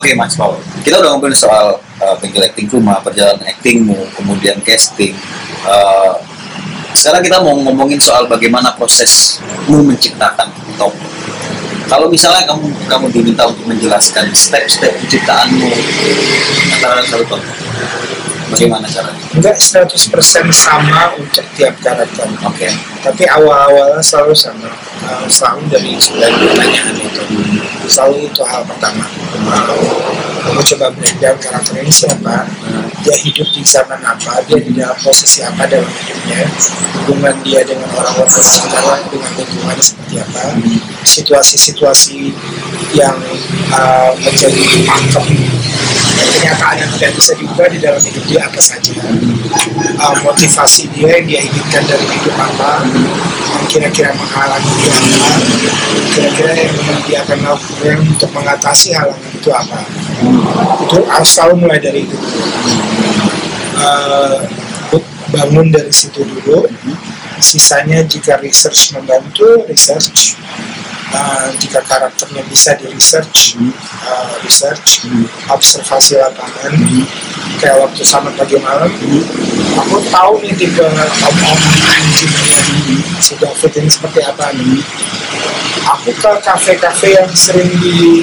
Oke Mas Paul, kita udah ngobrolin soal uh, acting rumah, perjalanan actingmu, kemudian casting. Uh, sekarang kita mau ngomongin soal bagaimana prosesmu menciptakan top. Kalau misalnya kamu kamu diminta untuk menjelaskan step-step penciptaanmu antara satu top, bagaimana caranya? Enggak 100% sama untuk tiap karakter. Oke. Tapi awal-awalnya selalu sama. Uh, selalu dari sembilan pertanyaan itu. Selalu itu hal pertama. Uh, aku coba breakdown karakter ini siapa, dia hidup di zaman apa, dia di dalam posisi apa dalam hidupnya, hubungan dia dengan orang-orang di sekitarnya, dengan lingkungannya seperti apa, situasi-situasi yang uh, menjadi kenyataan yang tidak bisa diubah di dalam hidup dia apa saja. Uh, motivasi dia yang dia inginkan dari hidup apa? Yang kira-kira menghalangi dia kira-kira yang dia akan lakukan untuk mengatasi halangan itu apa? Itu selalu mulai dari itu. Uh, bangun dari situ dulu. Sisanya jika research membantu research. Uh, jika karakternya bisa di research uh, research. Observasi lapangan. Kayak waktu sama pagi malam. Aku tahu nih tipe om-om anjing si David ini seperti apa nih? Aku ke kafe-kafe yang sering di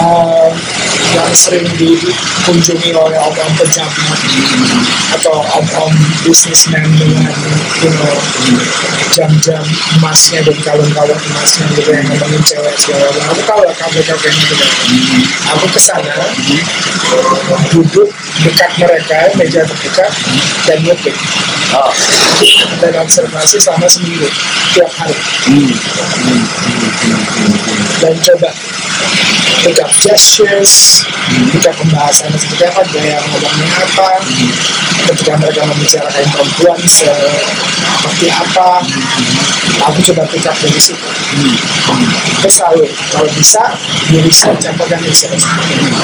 uh, yang sering dikunjungi oleh om-om pejabat atau om-om bisnismen dengan you know, jam-jam emasnya dan kalung-kalung emasnya gitu yang ngomongin cewek segala macam aku tahu lah kafe-kafe itu aku ke sana duduk dekat mereka meja terdekat dan ngetik Oh. dan observasi selama seminggu tiap hari. Dan coba up gestures pick up pembahasannya seperti apa gaya ngomongnya apa ketika mereka membicarakan perempuan seperti apa aku coba pick up dari situ. Terus selalu kalau bisa di aku akan research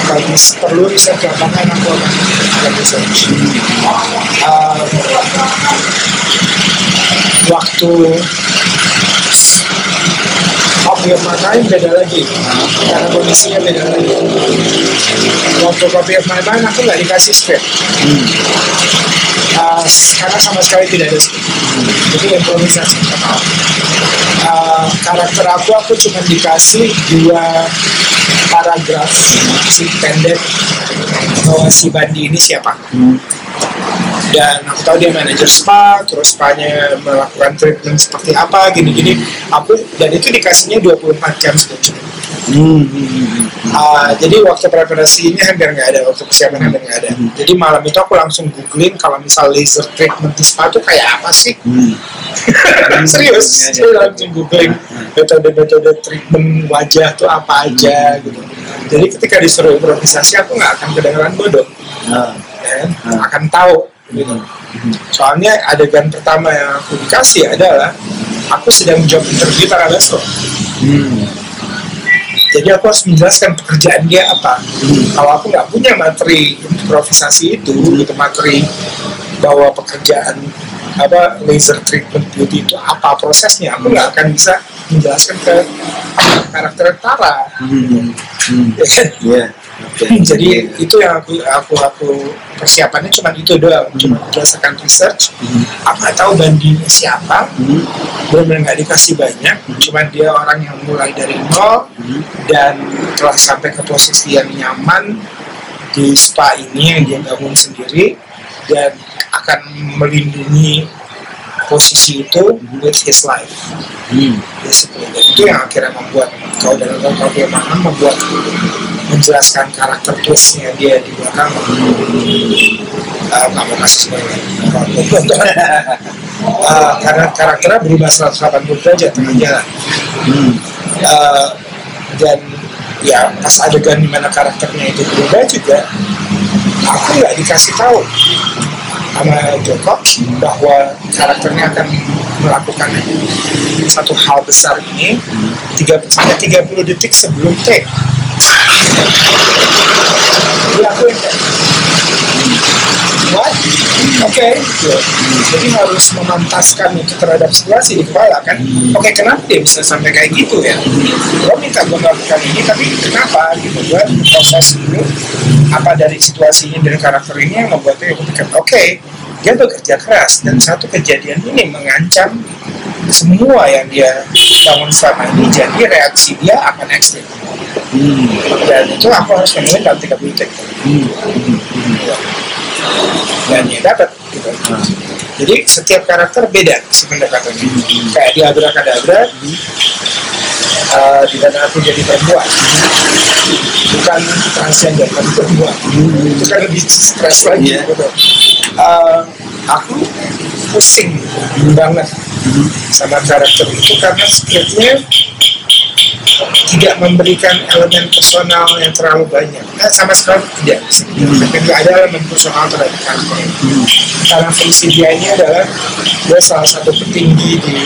kalau bisa, perlu research lapangan aku akan akan research. Um, waktu kopi of my mind beda lagi. Karena kondisinya beda lagi. Waktu kopi of my aku nggak dikasih script uh, karena sama sekali tidak ada script jadi improvisasi uh, karakter aku aku cuma dikasih dua paragraf si pendek bahwa si Bandi ini siapa dan aku tahu dia manajer spa terus spa-nya melakukan treatment seperti apa gini-gini aku dan itu dikasihnya 24 jam sebelum Hmm. Uh, jadi waktu preparasi ini hampir nggak ada waktu persiapan hampir nggak ada. Jadi malam itu aku langsung googling kalau misal laser treatment di spa itu kayak apa sih? Hmm. serius Ya, ya. saya langsung googling. Metode-metode treatment wajah tuh apa aja gitu. Jadi ketika disuruh improvisasi aku nggak akan kedengeran bodoh. Ah. Ya, Hmm. akan tahu gitu soalnya adegan pertama yang aku dikasih adalah aku sedang job interview para besok Hmm. jadi aku harus menjelaskan pekerjaan dia apa kalau aku nggak punya materi improvisasi itu gitu materi bahwa pekerjaan apa laser treatment beauty itu apa prosesnya aku nggak akan bisa menjelaskan ke karakter Tara Hmm. Hmm. ya jadi itu yang aku aku aku persiapannya cuma itu doang cuma berdasarkan research Hmm. aku nggak tahu bandingnya siapa Hmm. benar-benar nggak dikasih banyak cuma dia orang yang mulai dari nol Hmm. dan telah sampai ke posisi yang nyaman di spa ini yang dia bangun sendiri dan akan melindungi posisi itu with his life Hmm. basically dan itu yang akhirnya membuat kau dan kau kau membuat menjelaskan karakter twistnya dia di belakang. Uh, nggak mau kasih spoiler uh, karena karakternya berubah 180 derajat tengah jalan. Hmm. Uh, dan ya pas adegan di mana karakternya itu berubah juga aku nggak dikasih tahu sama Joko bahwa karakternya akan melakukan satu hal besar ini tiga sampai 30 detik sebelum take Oke, jadi harus memantaskan itu terhadap situasi di kepala kan. Oke, kenapa dia bisa sampai kayak gitu ya? Lo minta gue melakukan ini tapi kenapa gitu gue proses dulu apa dari situasi ini dan karakter ini yang membuatnya gue pikir oke dia bekerja keras dan satu kejadian ini mengancam semua yang dia bangun selama ini jadi reaksi dia akan ekstrim Hmm. dan itu aku harus nemuin dalam 30 detik Hmm. dan ya dapat gitu Ah. jadi setiap karakter beda si pendekatannya kayak di Abrakadabra uh, di mana aku jadi perempuan bukan transgender tapi perempuan itu kan lebih stres lagi Iya. gitu. Uh, aku pusing banget sama karakter itu karena skripnya tidak memberikan elemen personal yang terlalu banyak. Eh, sama sekali tidak. Tapi nggak ada elemen personal terhadap karakter karena fungsi dia ini adalah dia salah satu petinggi di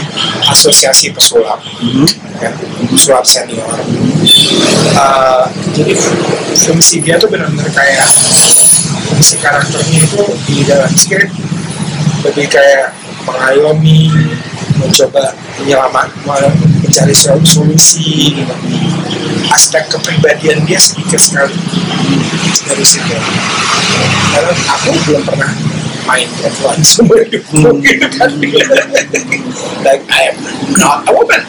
asosiasi pesulap. Hmm. kan pesulap senior. Uh, jadi fu- fungsi dia tuh benar-benar kayak fungsi karakternya itu di dalam script. Lebih kayak mengayomi mencoba menyelamat mencari sol- solusi gitu. aspek kepribadian dia sedikit sekali. Dari situ. Karena aku belum pernah main perempuan semua hidupku gitu kan like I am not a woman.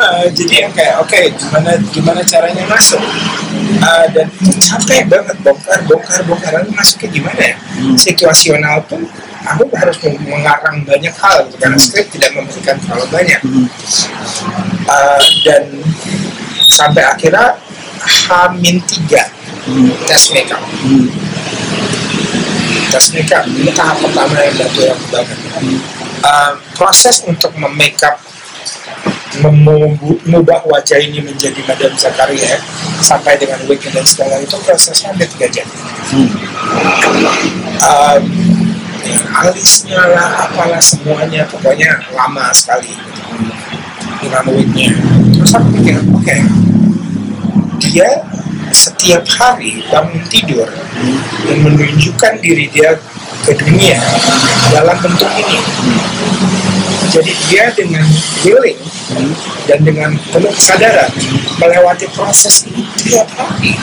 Uh, jadi yang kayak oke gimana gimana caranya masuk? Uh, dan itu capek banget. Bongkar bongkar bongkar. Lalu masuknya gimana ya? Situasional pun aku harus meng- mengarang banyak hal gitu, karena skrip tidak memberikan terlalu banyak Hmm. Uh, dan sampai akhirnya Hamin tiga Hmm. tes makeup Hmm. tes makeup ini tahap pertama yang batu yang banget Uh, proses untuk memakeup mengubah wajah ini menjadi Madam Zakaria sampai dengan wig dan segala itu prosesnya hampir tiga jam Hmm. um, alisnya lah apalah semuanya. Pokoknya lama sekali gitu. terus aku pikir oke. Dia setiap hari bangun tidur dan menunjukkan diri dia ke dunia dalam bentuk ini. Jadi dia dengan willing dan dengan penuh kesadaran melewati proses ini tiap hari.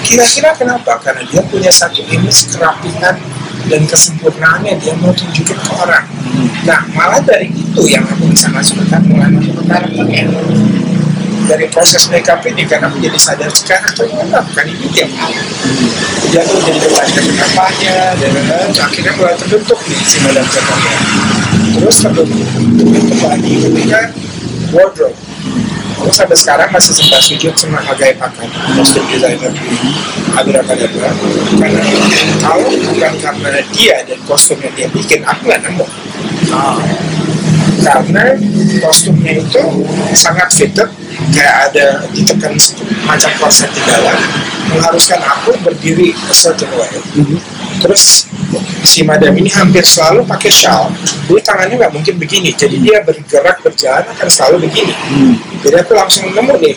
Kira-kira kenapa? Karena dia punya satu image kerapihan dan kesempurnaannya dia mau tunjukin ke orang. Nah malah dari itu yang aku bisa masukkan mulai masuk ke dari proses makeup ini karena aku jadi sadar karakternya melakukan ini tiap hari dia tuh jadi baca kenapanya dan akhirnya mulai terbentuk nih si Madam Zakaria terus terbentuk terbentuk lagi ketika wardrobe aku sampai sekarang masih sempat sujud sama Hagai Pakan kostum designer di Abrakadabra karena kalau bukan karena dia dan kostum yang dia bikin aku nggak nemu. Ah. karena kostumnya itu sangat fitted kayak ada ditekan macam korset di dalam. Mengharuskan aku berdiri a certain way. Hmm. terus si madam ini hampir selalu pakai shawl jadi tangannya nggak mungkin begini. Jadi dia bergerak berjalan akan selalu begini. Hmm. jadi aku langsung nemu nih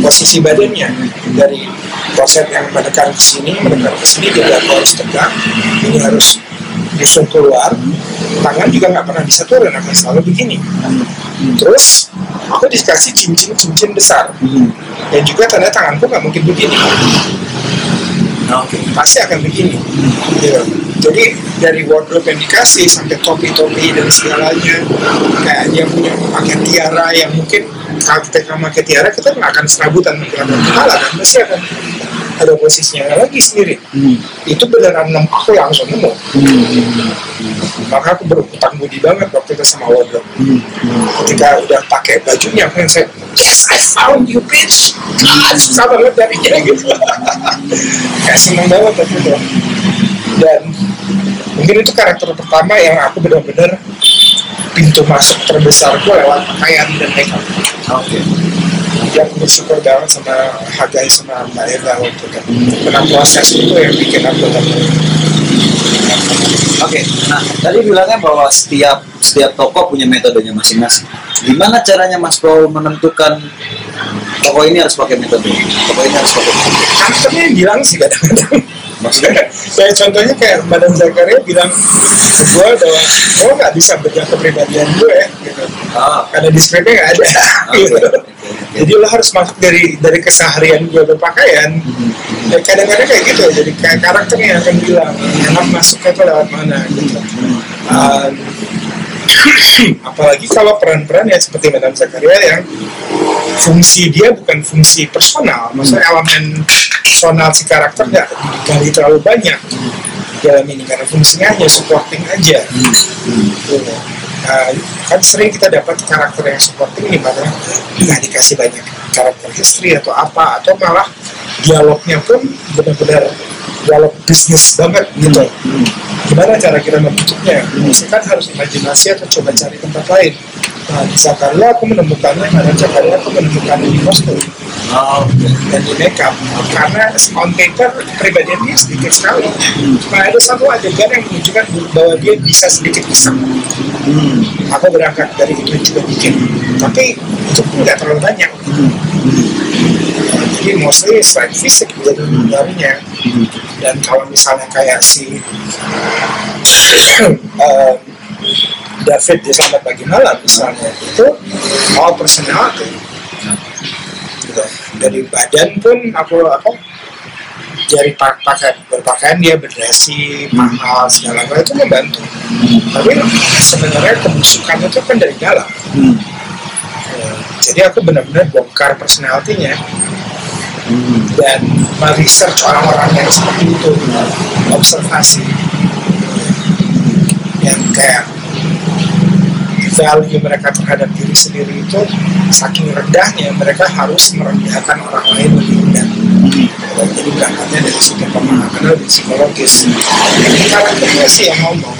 posisi badannya. Dari korset yang menekan ke sini menekan ke sini jadi aku harus tegak ini harus nyusun keluar. Tangan juga nggak pernah bisa turun akan selalu begini. Terus aku dikasih cincin cincin besar. Hmm. dan juga tanda tanganku nggak mungkin begini. Oke. pasti akan begini. Gitu. Jadi dari wardrobe yang dikasih sampai topi-topi dan segalanya kayak dia punya pakai tiara yang mungkin kalau kita pakai tiara kita nggak akan serabutan menggunakan kepala kan? Pasti akan ada posisinya lagi sendiri Hmm. itu beneran aku langsung nemu Hmm. maka aku berhutang budi banget waktu itu sama wardrobe Hmm. ketika udah pakai bajunya aku yang saya yes I found you bitch ah susah banget darinya gitu kayak seneng banget waktu itu dan mungkin itu karakter pertama yang aku benar-benar pintu masuk terbesarku lewat pakaian dan makeup Oke. Jadi aku bersyukur banget sama Hagai sama Mbak Eva waktu itu karena proses itu yang bikin aku benar-benar Oke, nah tadi bilangnya bahwa setiap setiap tokoh punya metodenya masing-masing. Gimana caranya Mas Paul menentukan tokoh ini harus pakai metode, tokoh ini harus pakai metode? karakternya yang bilang sih kadang-kadang Maksudnya? kayak contohnya kayak Madam Zakaria bilang ke gue bahwa oh nggak bisa bedah kepribadian gue gitu Ah, karena di skripnya nggak ada oke, gitu. Jadi lo harus masuk dari dari keseharian gue berpakaian. Mhm. ya kadang-kadang kayak gitu jadi kayak karakternya yang akan bilang enak masuknya tuh lewat mana gitu. Um, apalagi kalau peran-peran ya seperti Madam Zakaria yang fungsi dia bukan fungsi personal. Maksudnya elemen personal si karakter nggak digali terlalu banyak dalam ini karena fungsinya hanya supporting aja. Gitu. Kan sering kita dapat karakter yang supporting di mana nggak dikasih banyak karakter history atau apa atau malah dialognya pun benar-benar dialog bisnis banget gitu. Gimana cara kita membentuknya? Misalkan harus imajinasi atau coba cari tempat lain nah di Zakaria aku menemukannya karena Zakaria aku menemukannya di kostum Oh, dan di makeup karena on paper dia sedikit sekali. Nah ada satu adegan yang menunjukkan bahwa dia bisa sedikit iseng. Hmm. aku berangkat dari itu juga bikin. Tapi itu pun nggak terlalu banyak. Jadi mostly selain fisik jadi barunya. Dan kalau misalnya kayak si eh, David di Selamat Pagi Malam misalnya itu all personality gitu. dari badan pun aku apa dari pak- pakaian berpakaian dia berdasi mahal segala macam itu membantu tapi sebenarnya kebusukan itu kan dari dalam Hmm. Eh, jadi aku benar-benar bongkar personalitinya Hmm. dan meresearch orang-orang yang seperti itu observasi yang kayak value mereka terhadap diri sendiri itu saking rendahnya mereka harus merendahkan orang lain lebih rendah. Dan jadi berangkatnya dari sudut pemahaman lebih psikologis. Ini karakternya sih yang ngomong